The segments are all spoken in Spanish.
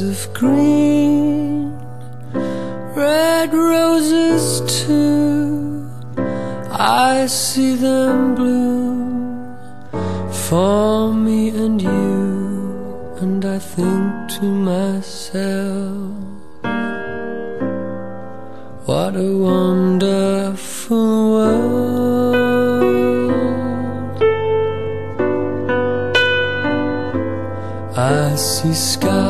of green, red roses too. I see them bloom for me and you, and I think to myself, what a wonderful world. I see skies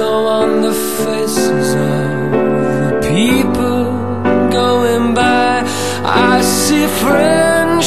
on the faces of the people going by. I see friends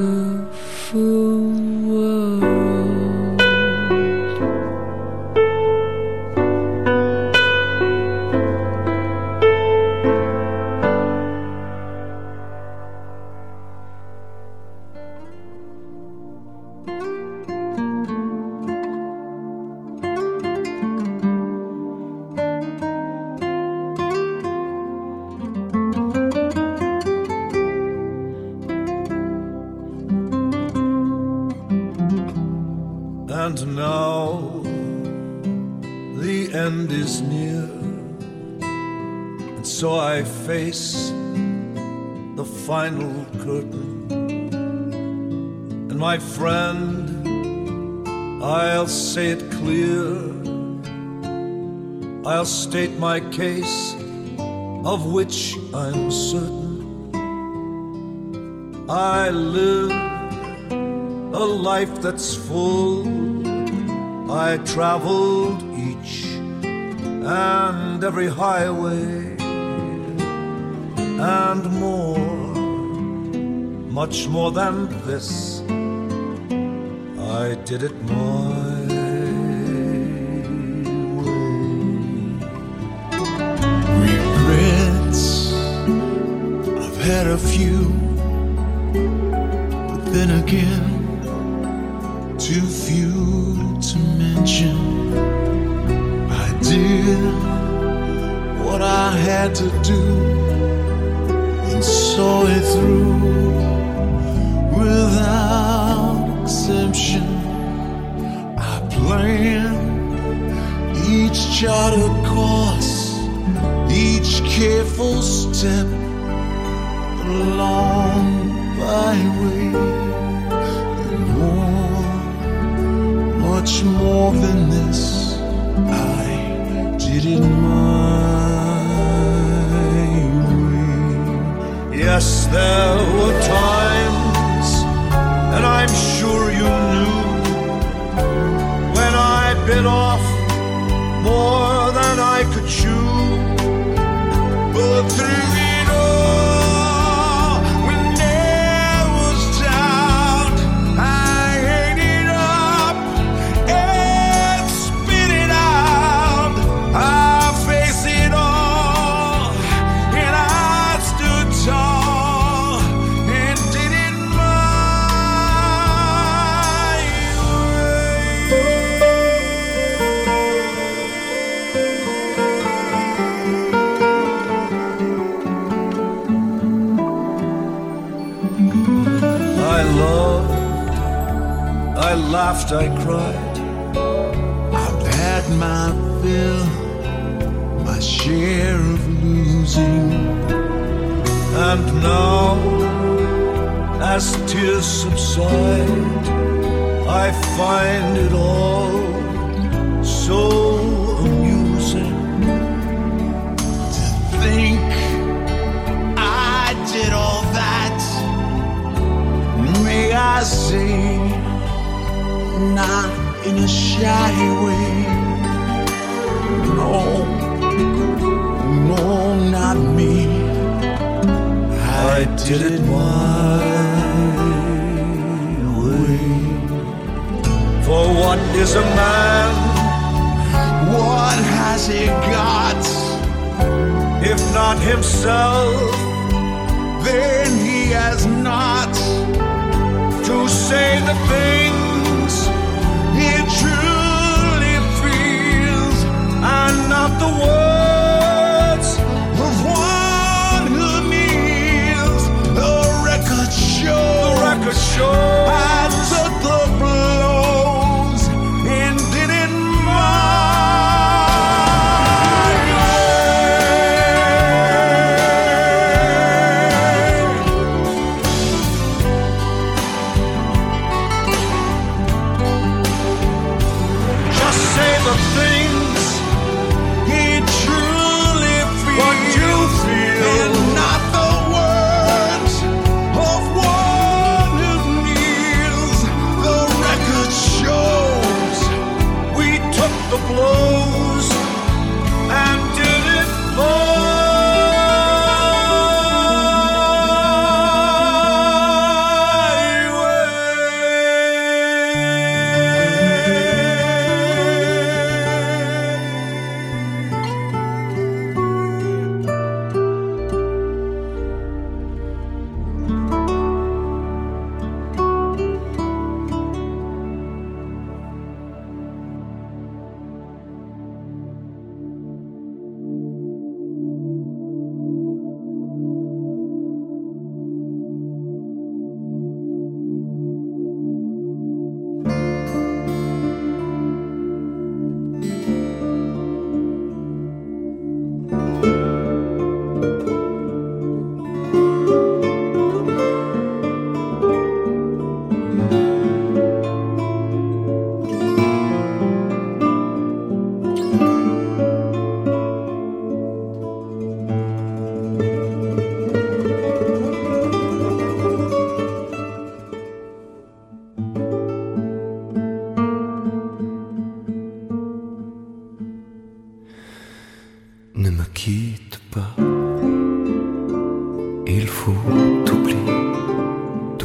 I'll state my case, of which I'm certain. I live a life that's full. I traveled each and every highway and more, much more than this. I did it my a few, but then again too few to mention. I did what I had to do and saw it through without exception. I planned each charted course, each careful step much more than this. I did it my way. Yes, there were times, and I'm sure you knew, when I bit off more than I could chew. But through laughed, I cried. I've had my fill, my share of losing. And now, as tears subside, I find it all so amusing to think I did all that. May I sing? in a shy way. No, no, not me. I did it my way. For what is a man? What has he got? If not himself, then he has not to say the thing.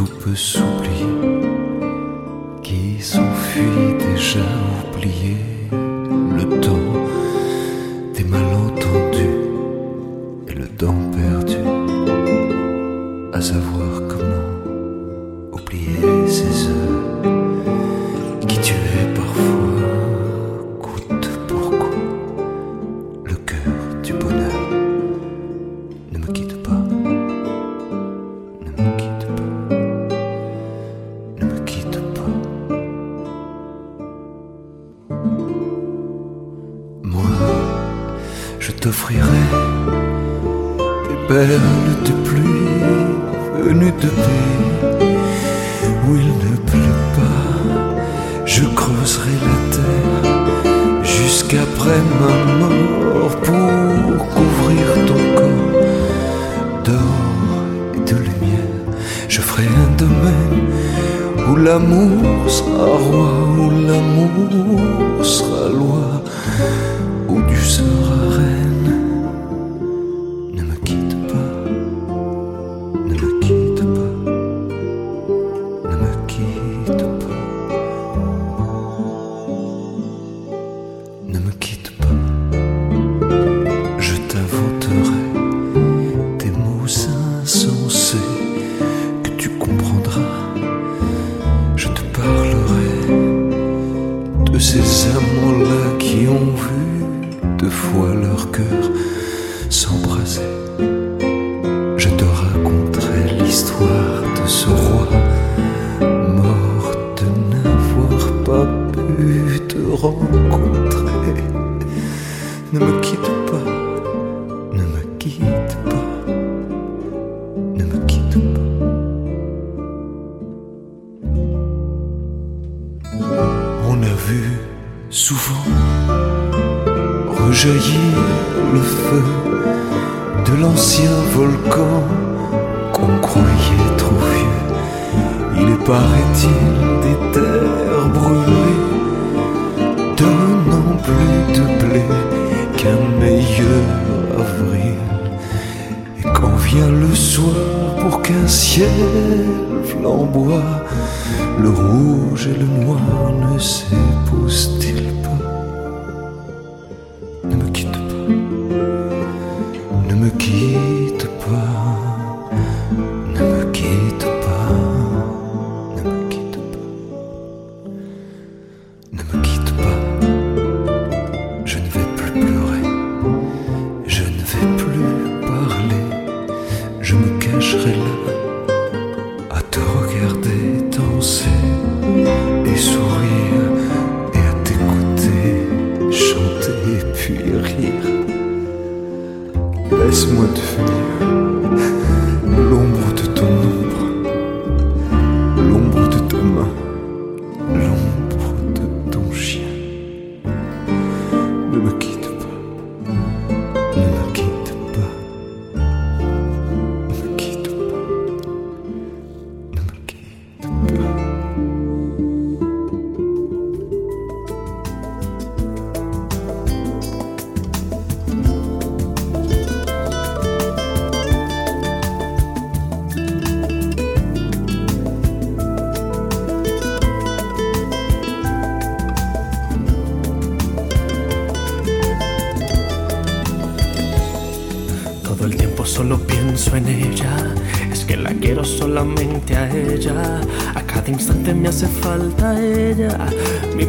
soupe souple jaillit le feu de l'ancien volcan qu'on croyait trop vieux. Il paraît-il, des terres brûlées, donnant plus de blé qu'un meilleur avril. Et quand vient le soir pour qu'un ciel flamboie, le rouge et le noir ne s'épousent-ils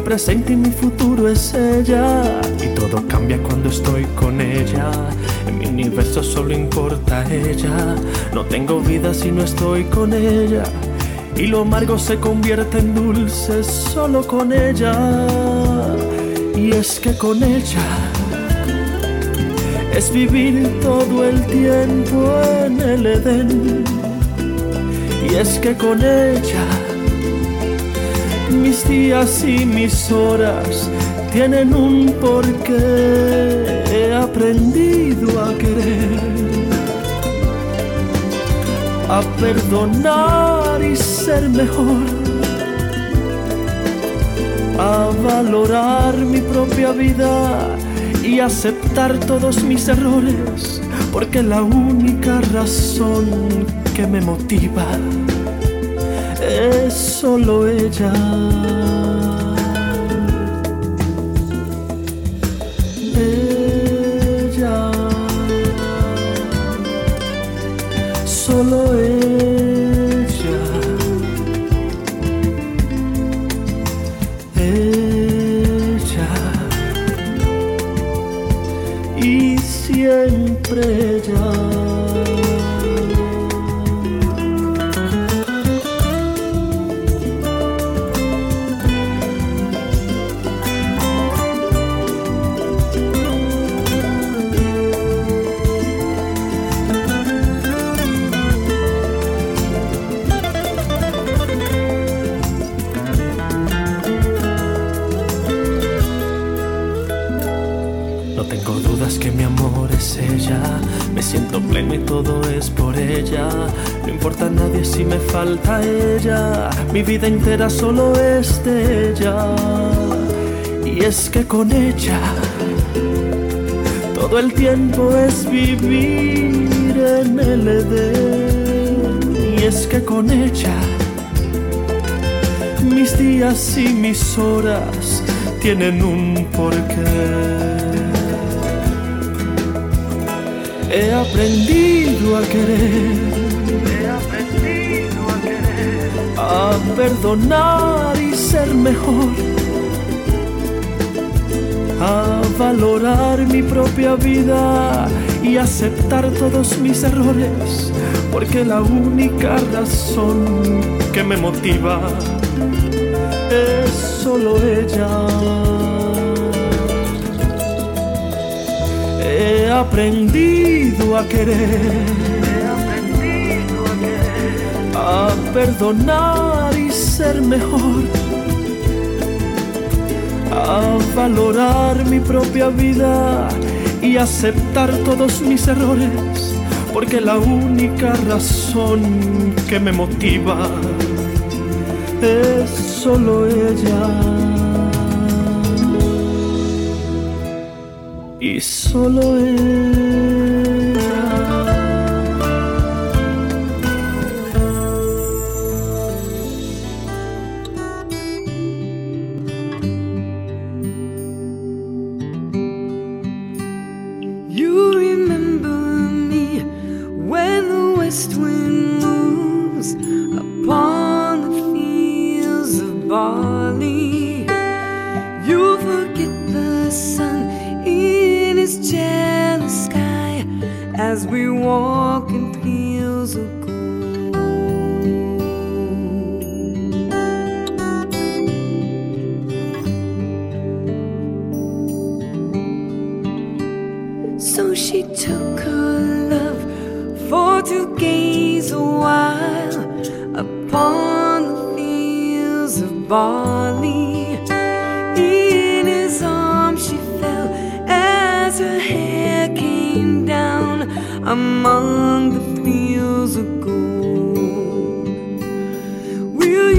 presente y mi futuro es ella. Y todo cambia cuando estoy con ella. En mi universo solo importa ella. No tengo vida si no estoy con ella. Y lo amargo se convierte en dulce solo con ella. Y es que con ella es vivir todo el tiempo en el Edén. Y es que con ella mis días y mis horas tienen un porqué. He aprendido a querer, a perdonar y ser mejor, a valorar mi propia vida y aceptar todos mis errores, porque la única razón que me motiva es solo ella. Todo es por ella. No importa a nadie si me falta ella. Mi vida entera solo es de ella. Y es que con ella todo el tiempo es vivir en el Edén. Y es que con ella mis días y mis horas tienen un porqué. He aprendido a querer, he aprendido a querer, a perdonar y ser mejor, a valorar mi propia vida y aceptar todos mis errores, porque la única razón que me motiva es solo ella. Aprendido a querer, a perdonar y ser mejor, a valorar mi propia vida y aceptar todos mis errores, porque la única razón que me motiva es solo ella. Y solo ella.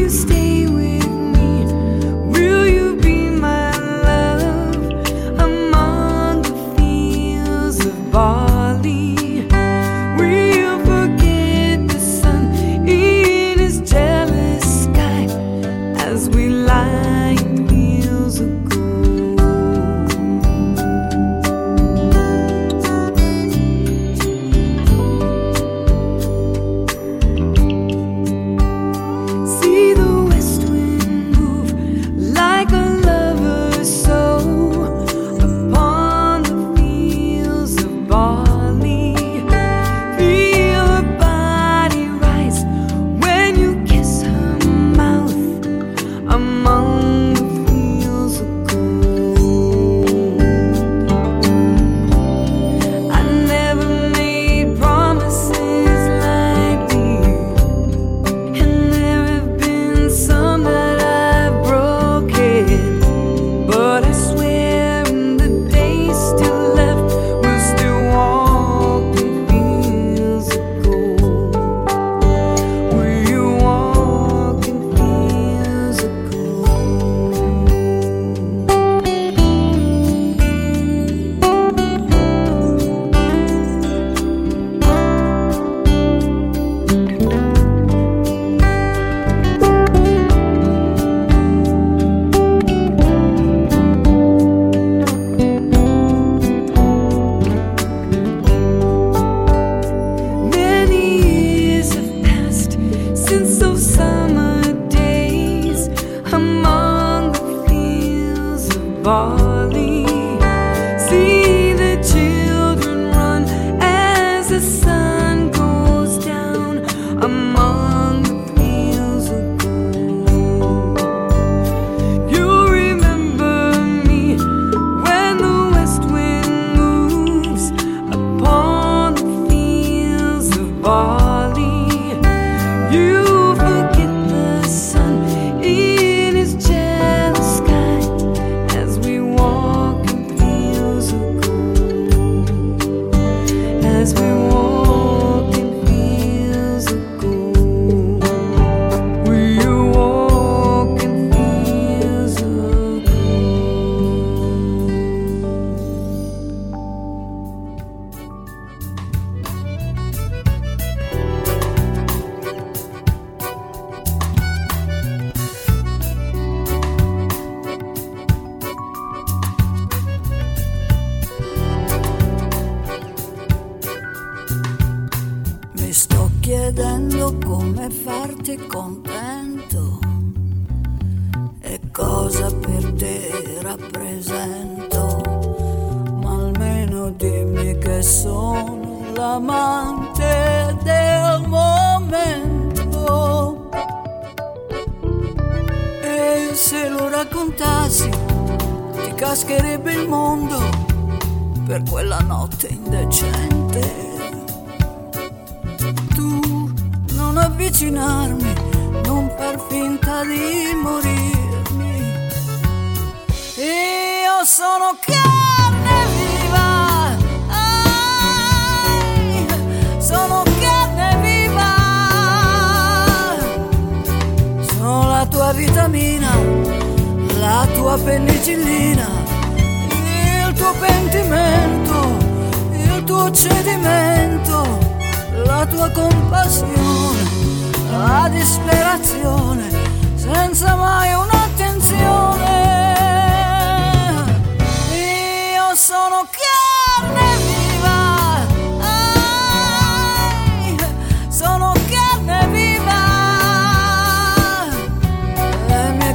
stay.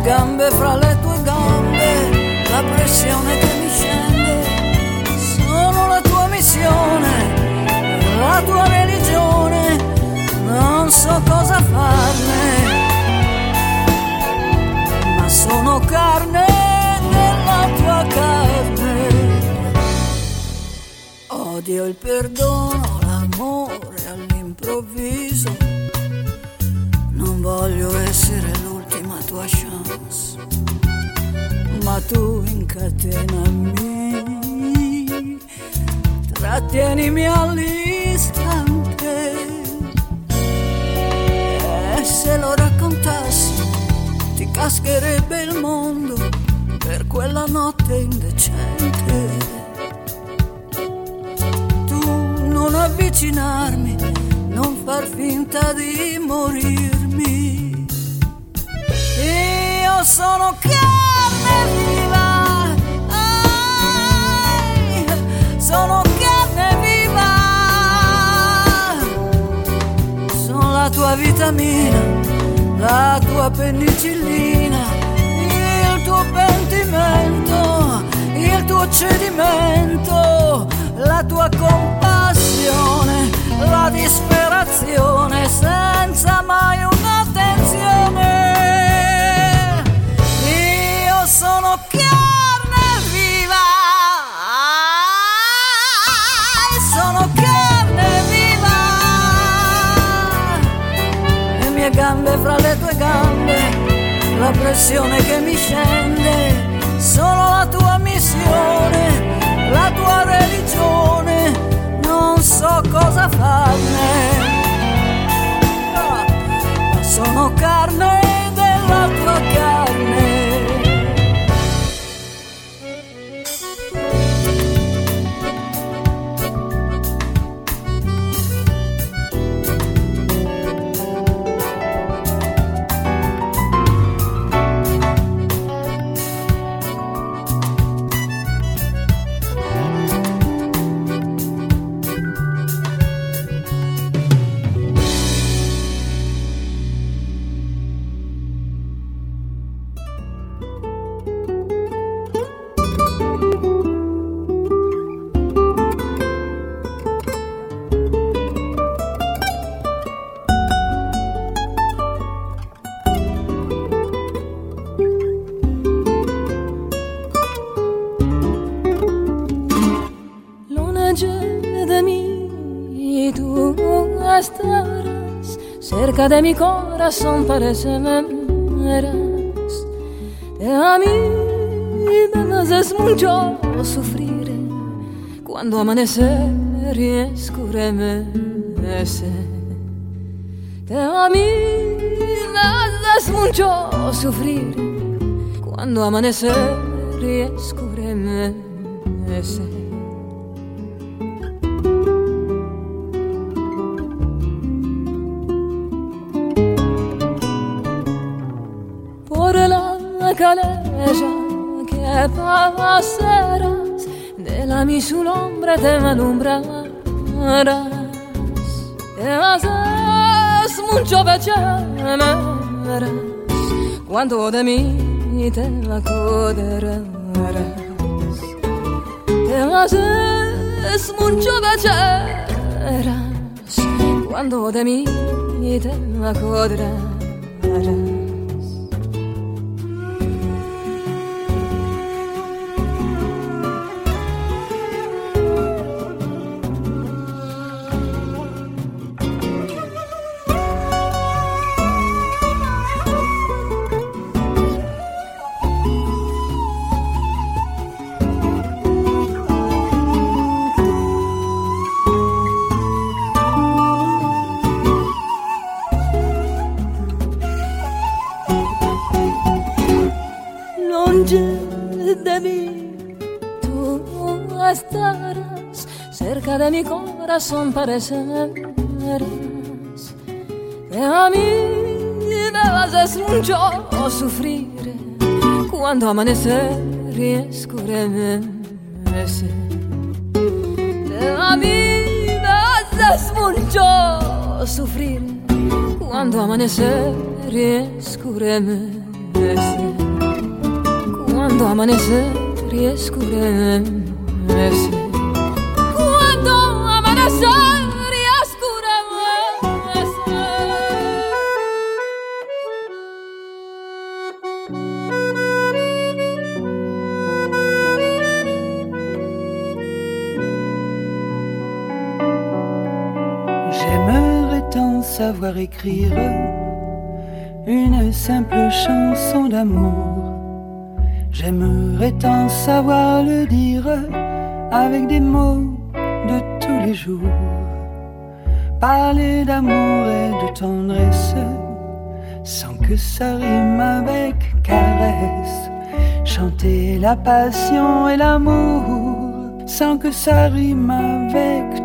Gambe fra le tue gambe, la pressione che mi scende. Sono la tua missione, la tua religione. Non so cosa farne ma sono carne della tua carne. Odio il perdono, l'amore all'improvviso. Non voglio essere l'ultima tua chance, ma tu incatenami, trattienimi all'istante. E se lo raccontassi ti cascherebbe il mondo per quella notte indecente. Tu non avvicinarmi, non far finta di morirmi. Sono carne viva, ai, sono carne viva, sono la tua vitamina la tua penicillina, il tuo pentimento, il tuo cedimento, la tua compassione, la disperazione senza mai un'attenzione. Fra le tue gambe, la pressione che mi scende, sono la tua missione, la tua religione, non so cosa farne, ma sono carne della carne. Cerca de mi corazón, parece me verás. A mí me haces mucho sufrir cuando amanecer y escurece. A mí me haces mucho sufrir cuando amanecer y escurece. serás nella mi sull'ombra te manumbrarás e vasas mucho becerás quando de mi te la coderás e vasas mucho becerás quando de mi te la coderás mi corazón, parecerás que a mí me haces mucho sufrir cuando amanecer y escurece. A mí me haces mucho sufrir cuando amanecer y escurece. Cuando amanecer y escurece. Une simple chanson d'amour. J'aimerais tant savoir le dire avec des mots de tous les jours. Parler d'amour et de tendresse sans que ça rime avec caresse. Chanter la passion et l'amour sans que ça rime avec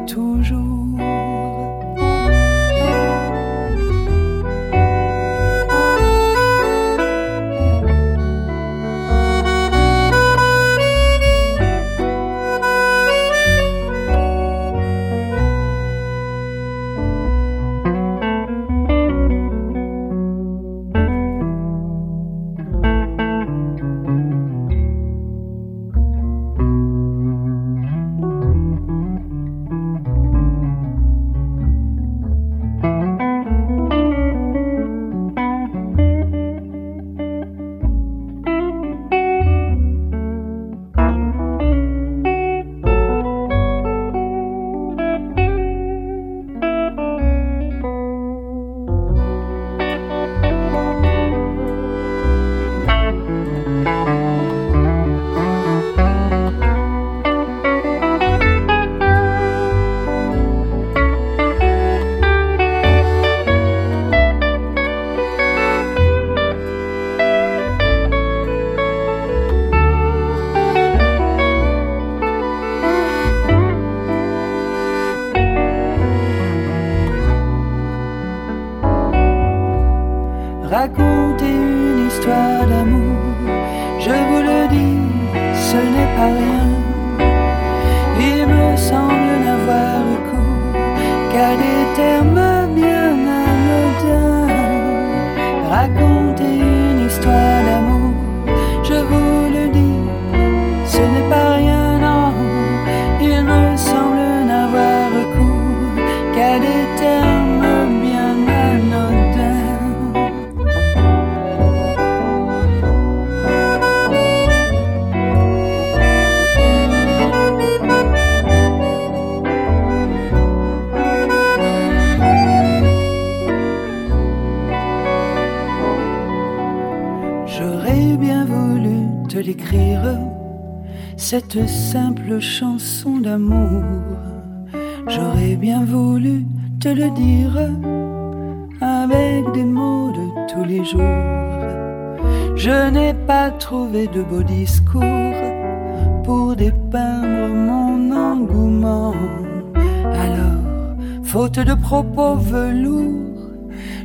propos velours,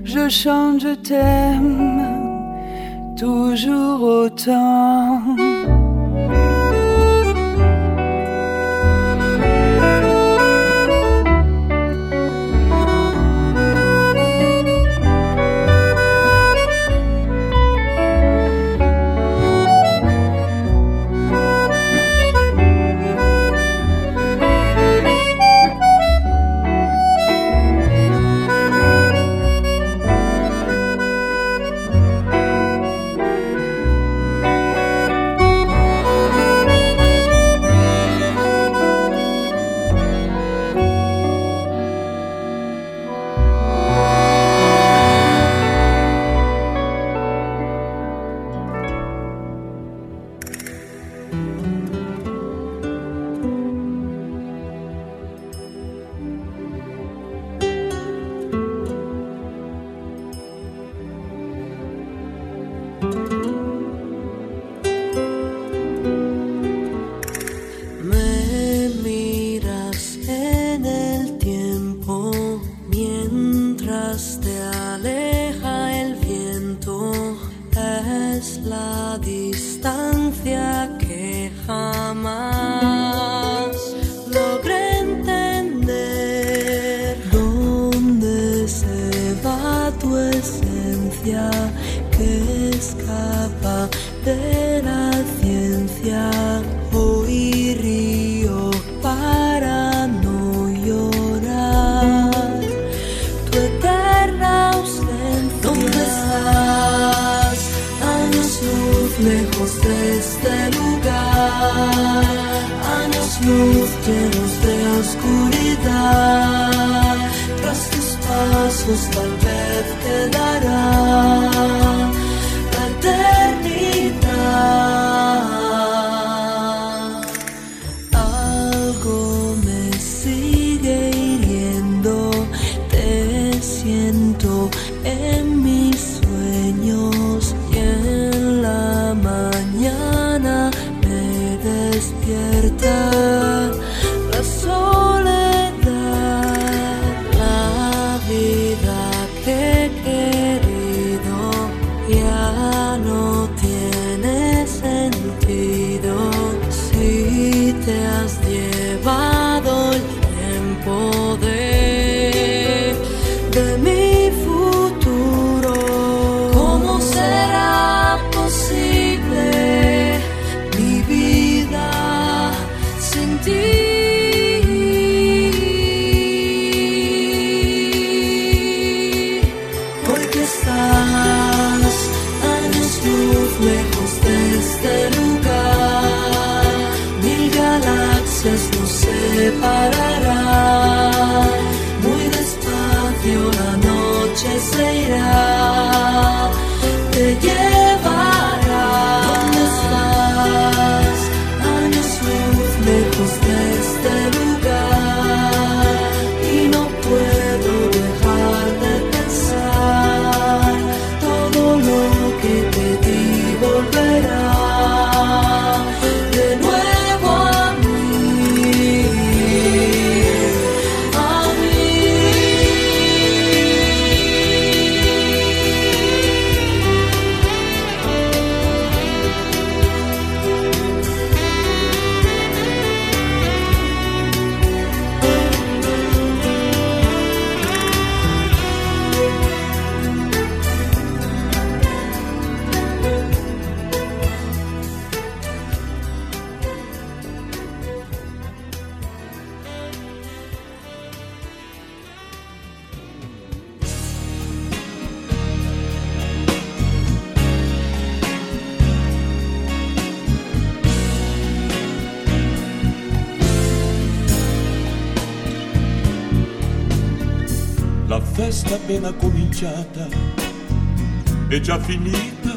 je chante, je t'aime toujours autant. Festa appena cominciata è già finita.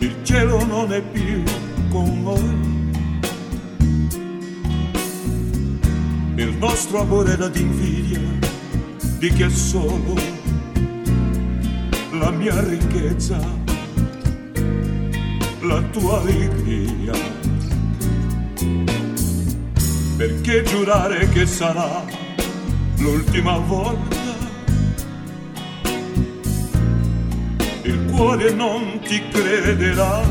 Il cielo non è più con noi. Il nostro amore era d'invidia di chi è solo la mia ricchezza, la tua allegria. Perché giurare che sarà l'ultima volta? Il cuore non ti crederà.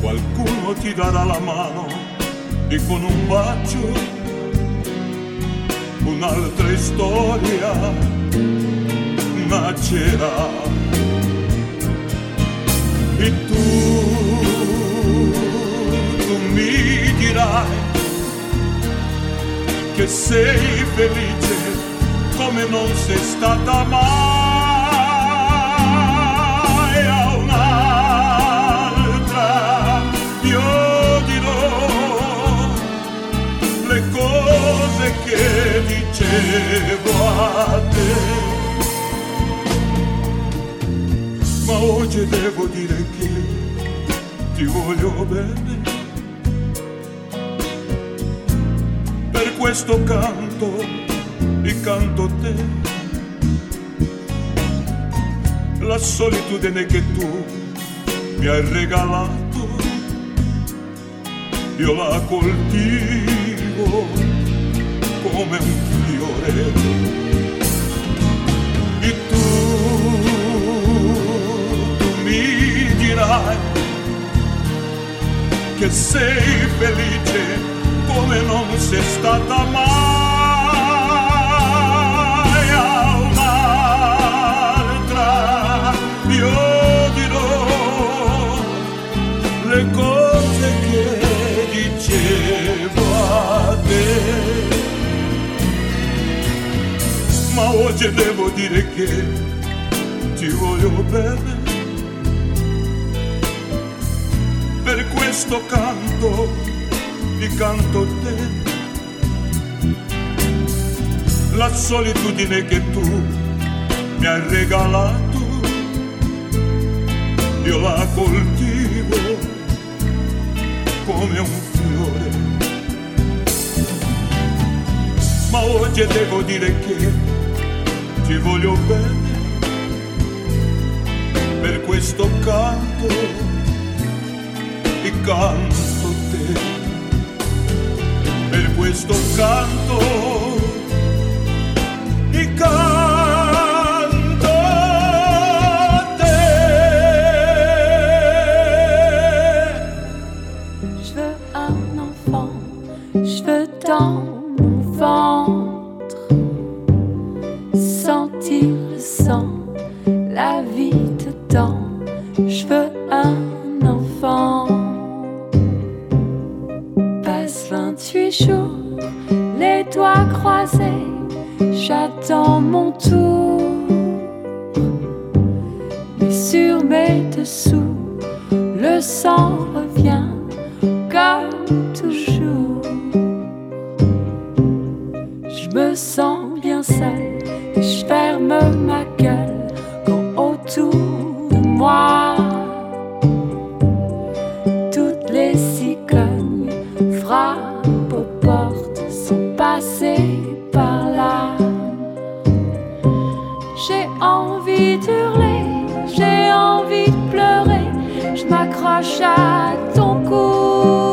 Qualcuno ti darà la mano e con un bacio un'altra storia nascerà. E tu tu mi dirai che sei felice come non sei stata mai a un'altra. Io dirò le cose che dicevo a te. Ma oggi devo dire che ti voglio bene. questo canto e canto te. La solitudine che tu mi hai regalato, io la coltivo come un fiore. E tu, tu mi dirai che sei felice come non sei stata mai. A un'altra io dirò le cose che dicevo a te. Ma oggi devo dire che ti voglio bene. Per questo canto, ti canto te. La solitudine che tu mi hai regalato, io la coltivo come un fiore. Ma oggi devo dire che ti voglio bene, per questo canto, e canto per questo canto, J'ai envie d'hurler, j'ai envie de pleurer, je m'accroche à ton cou.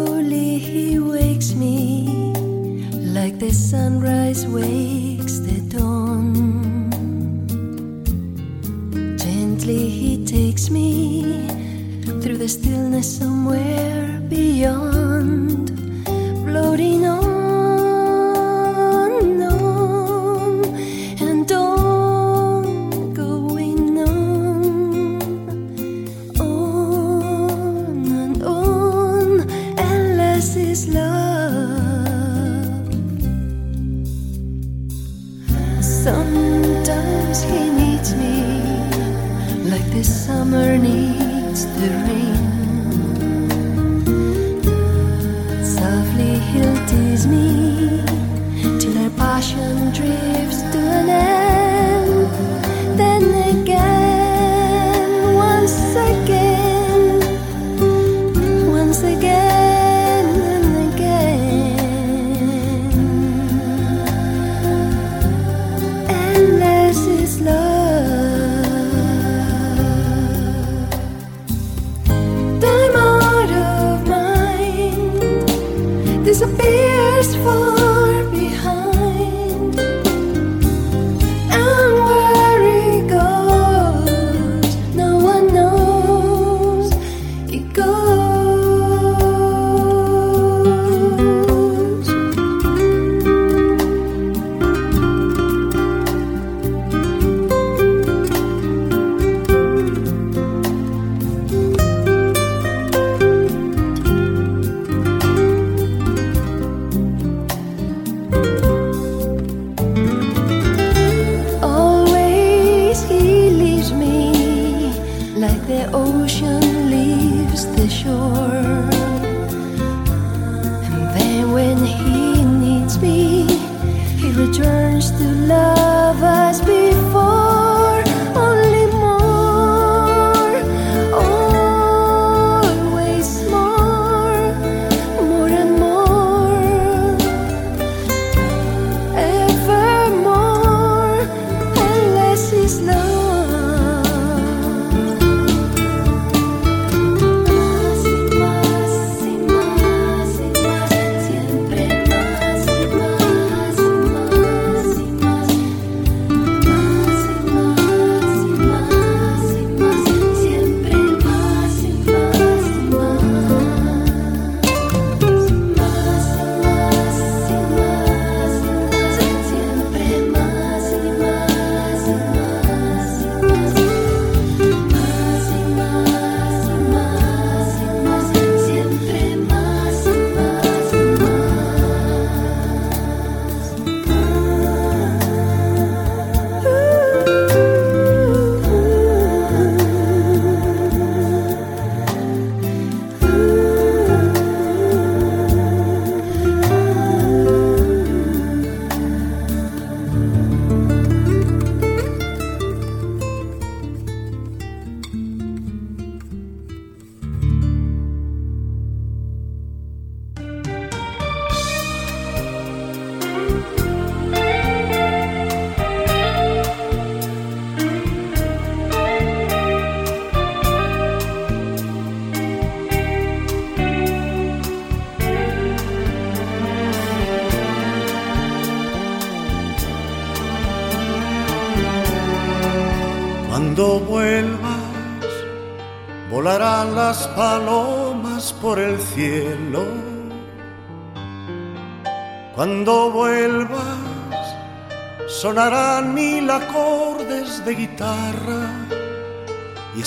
Slowly he wakes me like the sunrise wakes the dawn. Gently he takes me through the stillness somewhere beyond, floating on,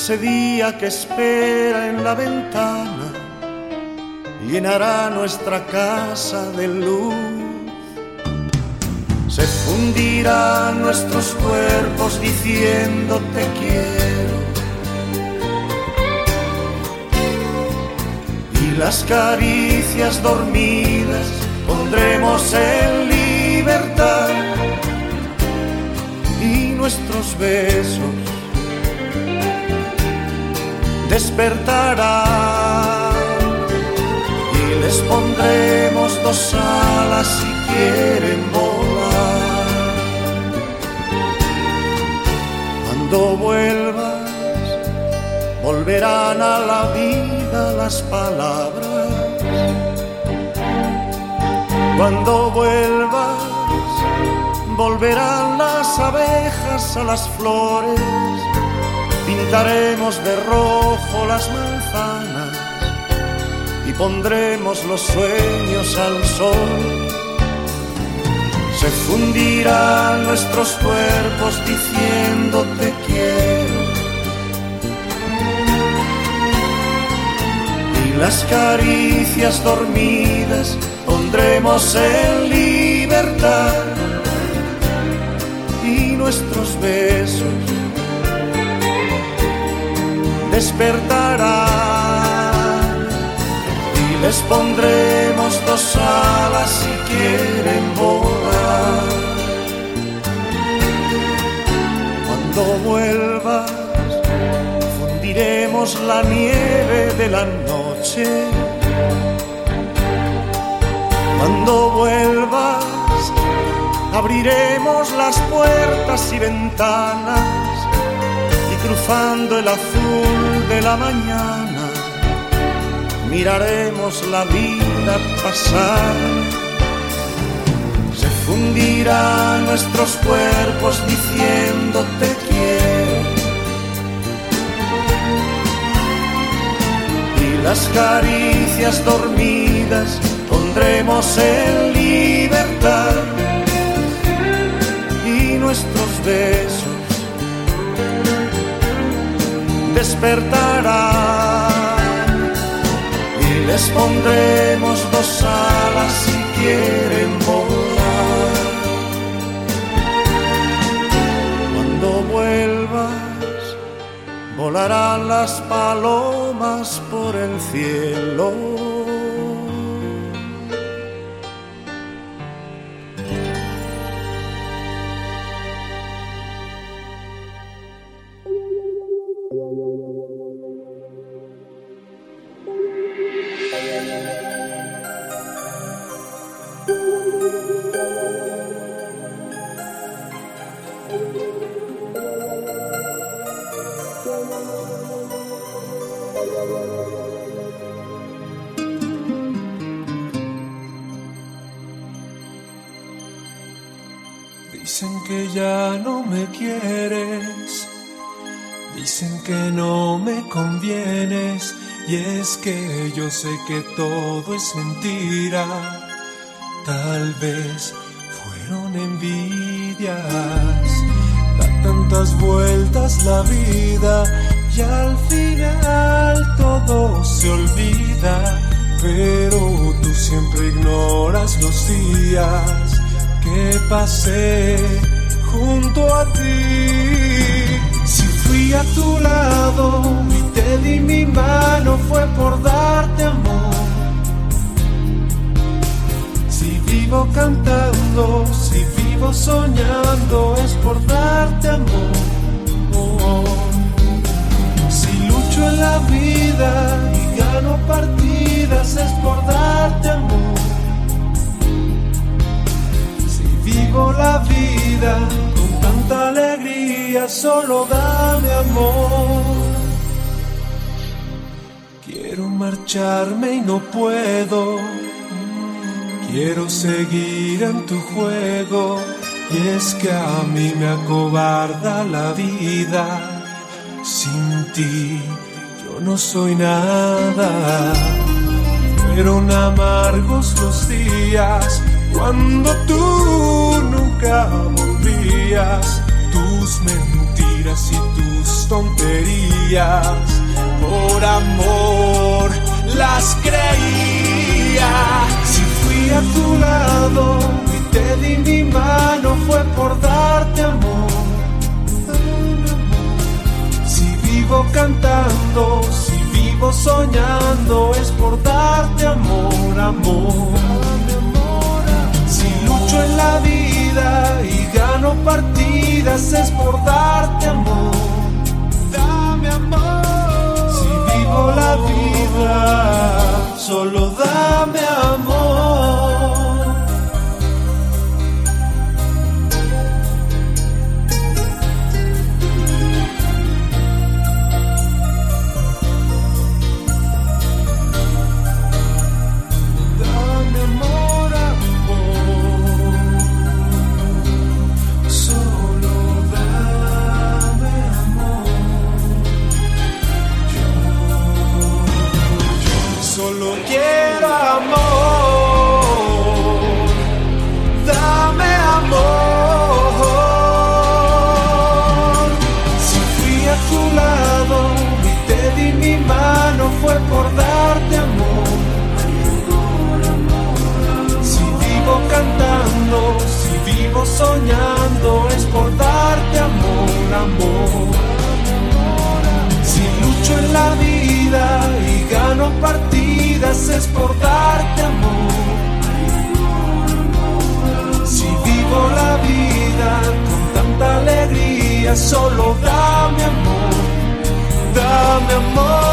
ese día que espera en la ventana llenará nuestra casa de luz. Se fundirán nuestros cuerpos diciendo te quiero. Y las caricias dormidas pondremos en libertad. Y nuestros besos despertarán. Y les pondremos dos alas si quieren volar. Cuando vuelvas, volverán a la vida las palabras. Cuando vuelvas, volverán las abejas a las flores. Pintaremos de rojo las manzanas y pondremos los sueños al sol. Se fundirán nuestros cuerpos diciendo te quiero. Y las caricias dormidas pondremos en libertad. Y nuestros besos despertarán. Y les pondremos dos alas si quieren volar. Cuando vuelvas, fundiremos la nieve de la noche. Cuando vuelvas, abriremos las puertas y ventanas y cruzando el azul de la mañana, miraremos la vida pasar. Se fundirán nuestros cuerpos diciendo te quiero. Y las caricias dormidas pondremos en libertad. Y nuestros besos despertarán y les pondremos dos alas si quieren volar. Cuando vuelvas, volarán las palomas por el cielo. Sé que todo es mentira, tal vez fueron envidias, da tantas vueltas la vida y al final todo se olvida, pero tú siempre ignoras los días que pasé junto a ti. Si fui a tu lado te di mi mano fue por darte amor. Si vivo cantando, si vivo soñando es por darte amor. Si lucho en la vida y gano partidas es por darte amor. Vivo la vida con tanta alegría, solo dame amor. Marcharme y no puedo. Quiero seguir en tu juego. Y es que a mí me acobarda la vida. Sin ti yo no soy nada. Fueron amargos los días cuando tú nunca volvías, tus mentiras y tus tonterías, por amor las creía. Si fui a tu lado y te di mi mano fue por darte amor. Si vivo cantando, si vivo soñando es por darte amor, amor lucho en la vida y gano partidas es por darte amor. Dame amor. La vida, solo dame amor. Soñando, es por darte amor, amor. Si lucho en la vida y gano partidas, es por darte amor. Si vivo la vida con tanta alegría, solo dame amor, dame amor.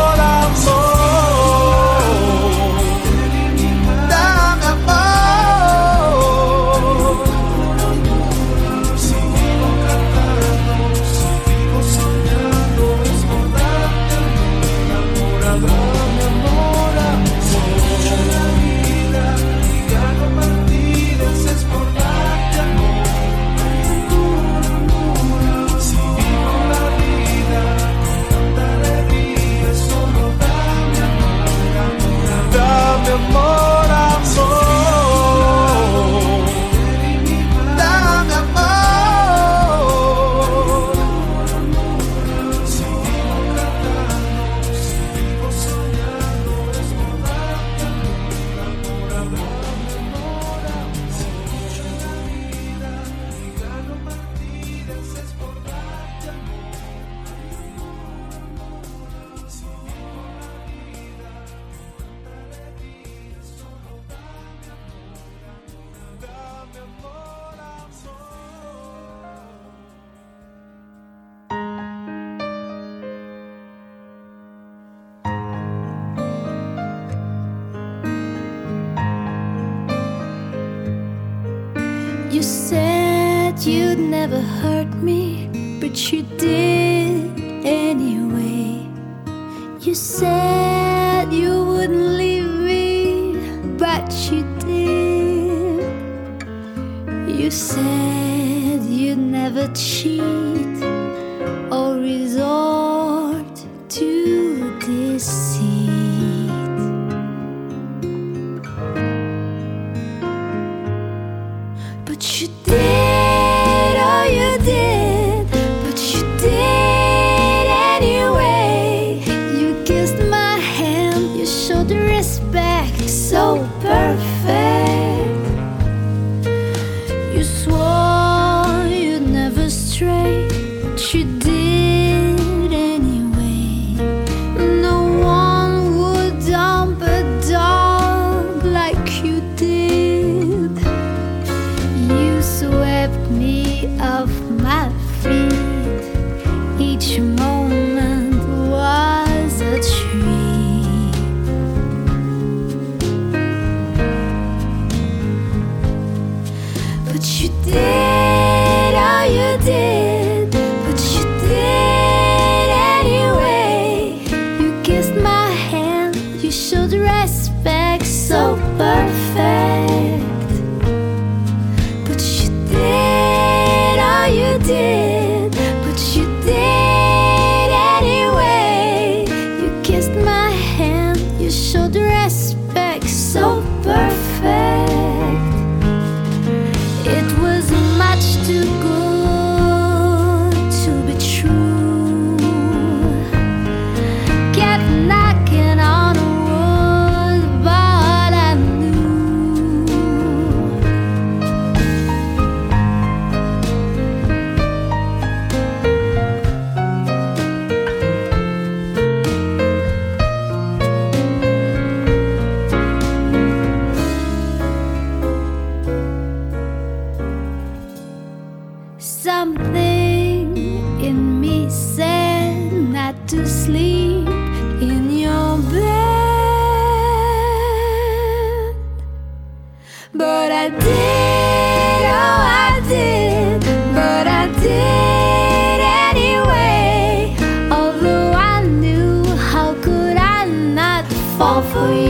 all for you.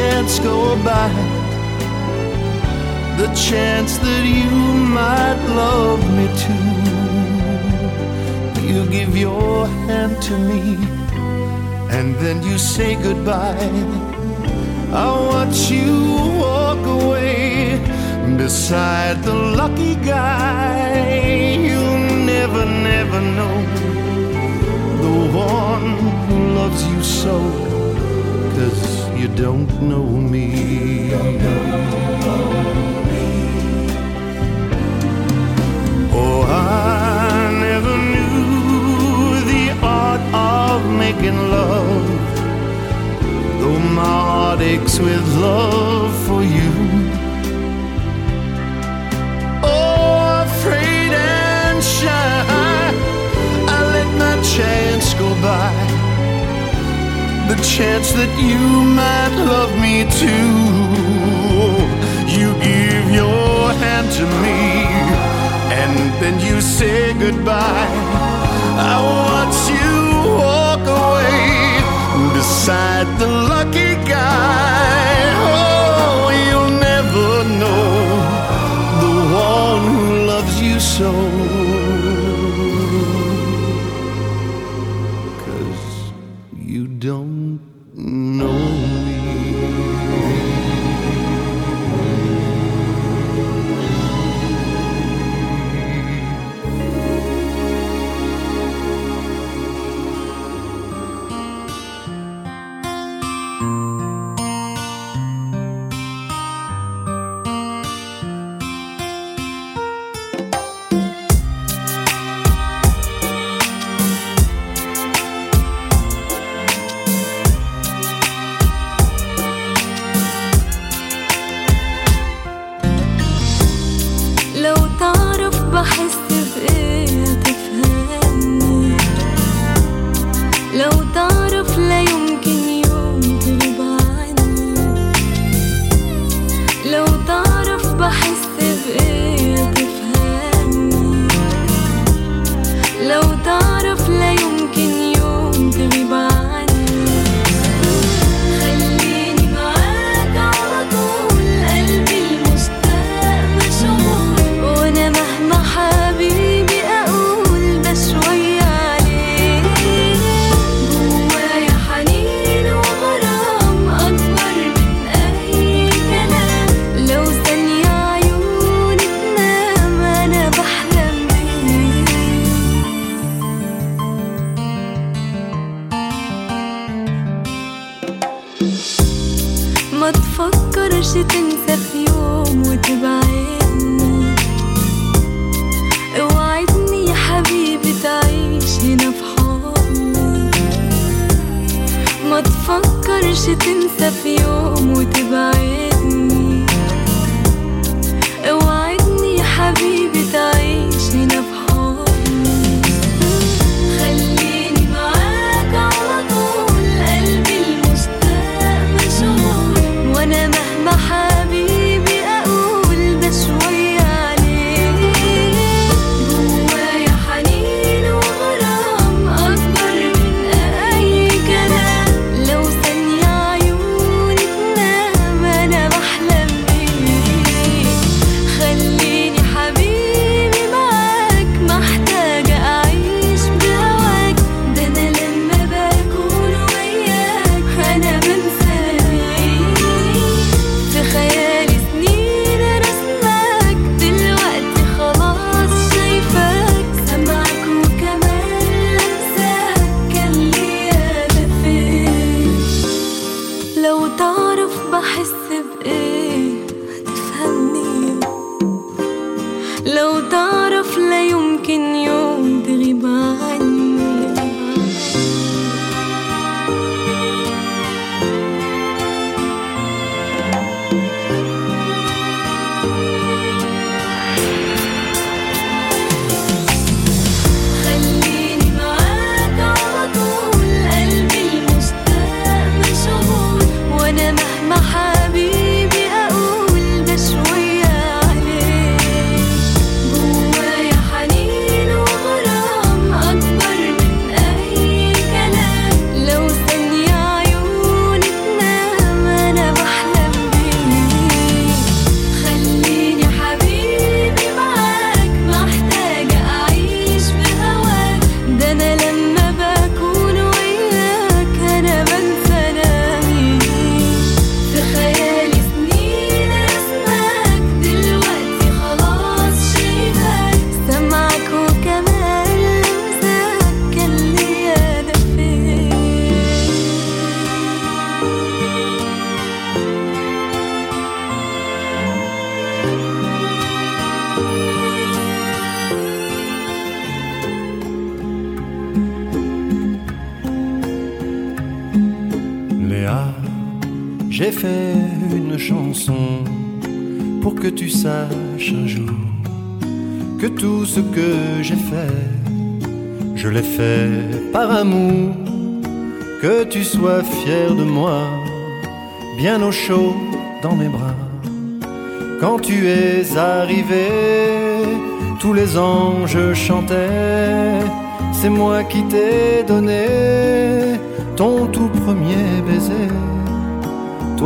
chance go by, the chance that you might love me too. You give your hand to me, and then you say goodbye. I watch you walk away beside the lucky guy. You'll never, never know the one who loves you so you don't know me. Oh, I never knew the art of making love, though my heart aches with love for you. Oh, afraid and shy, I let my chance go by the chance that you might love me too. You give your hand to me, and then you say goodbye. I watch you walk away beside the lucky guy. Oh, you'll never know the one who loves you so.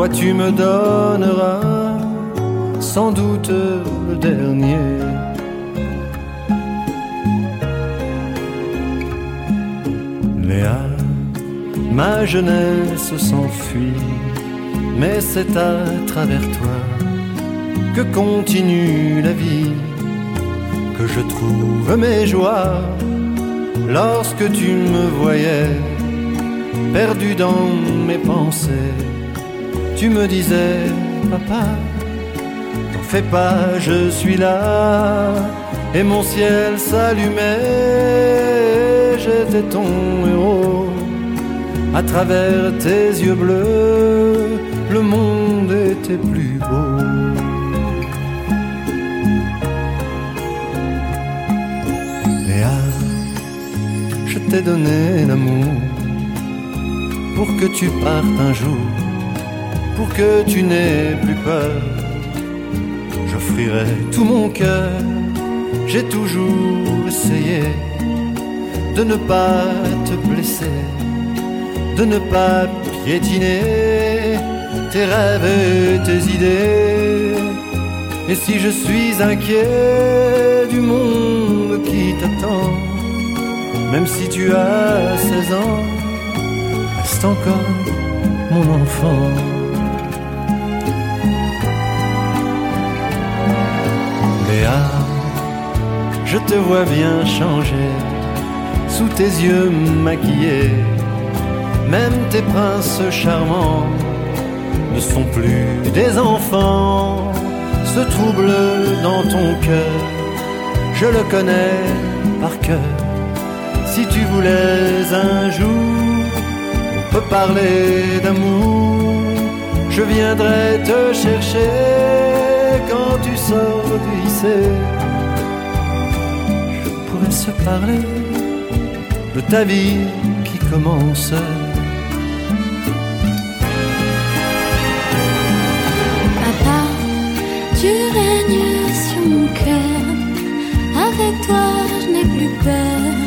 Toi tu me donneras sans doute le dernier. Léa, ma jeunesse s'enfuit, mais c'est à travers toi que continue la vie, que je trouve mes joies lorsque tu me voyais perdu dans mes pensées. Tu me disais, papa, t'en fais pas, je suis là, et mon ciel s'allumait, j'étais ton héros. À travers tes yeux bleus, le monde était plus beau. Léa, je t'ai donné l'amour pour que tu partes un jour, pour que tu n'aies plus peur. J'offrirai tout mon cœur, j'ai toujours essayé de ne pas te blesser, de ne pas piétiner tes rêves et tes idées. Et si je suis inquiet du monde qui t'attend, même si tu as 16 ans, reste encore mon enfant. Je te vois bien changer sous tes yeux maquillés. Même tes princes charmants ne sont plus des enfants. Ce trouble dans ton cœur, je le connais par cœur. Si tu voulais un jour, on peut parler d'amour. Je viendrai te chercher quand tu sors du lycée. Se parler de ta vie qui commence. Papa, tu règnes sur mon cœur. Avec toi, je n'ai plus peur.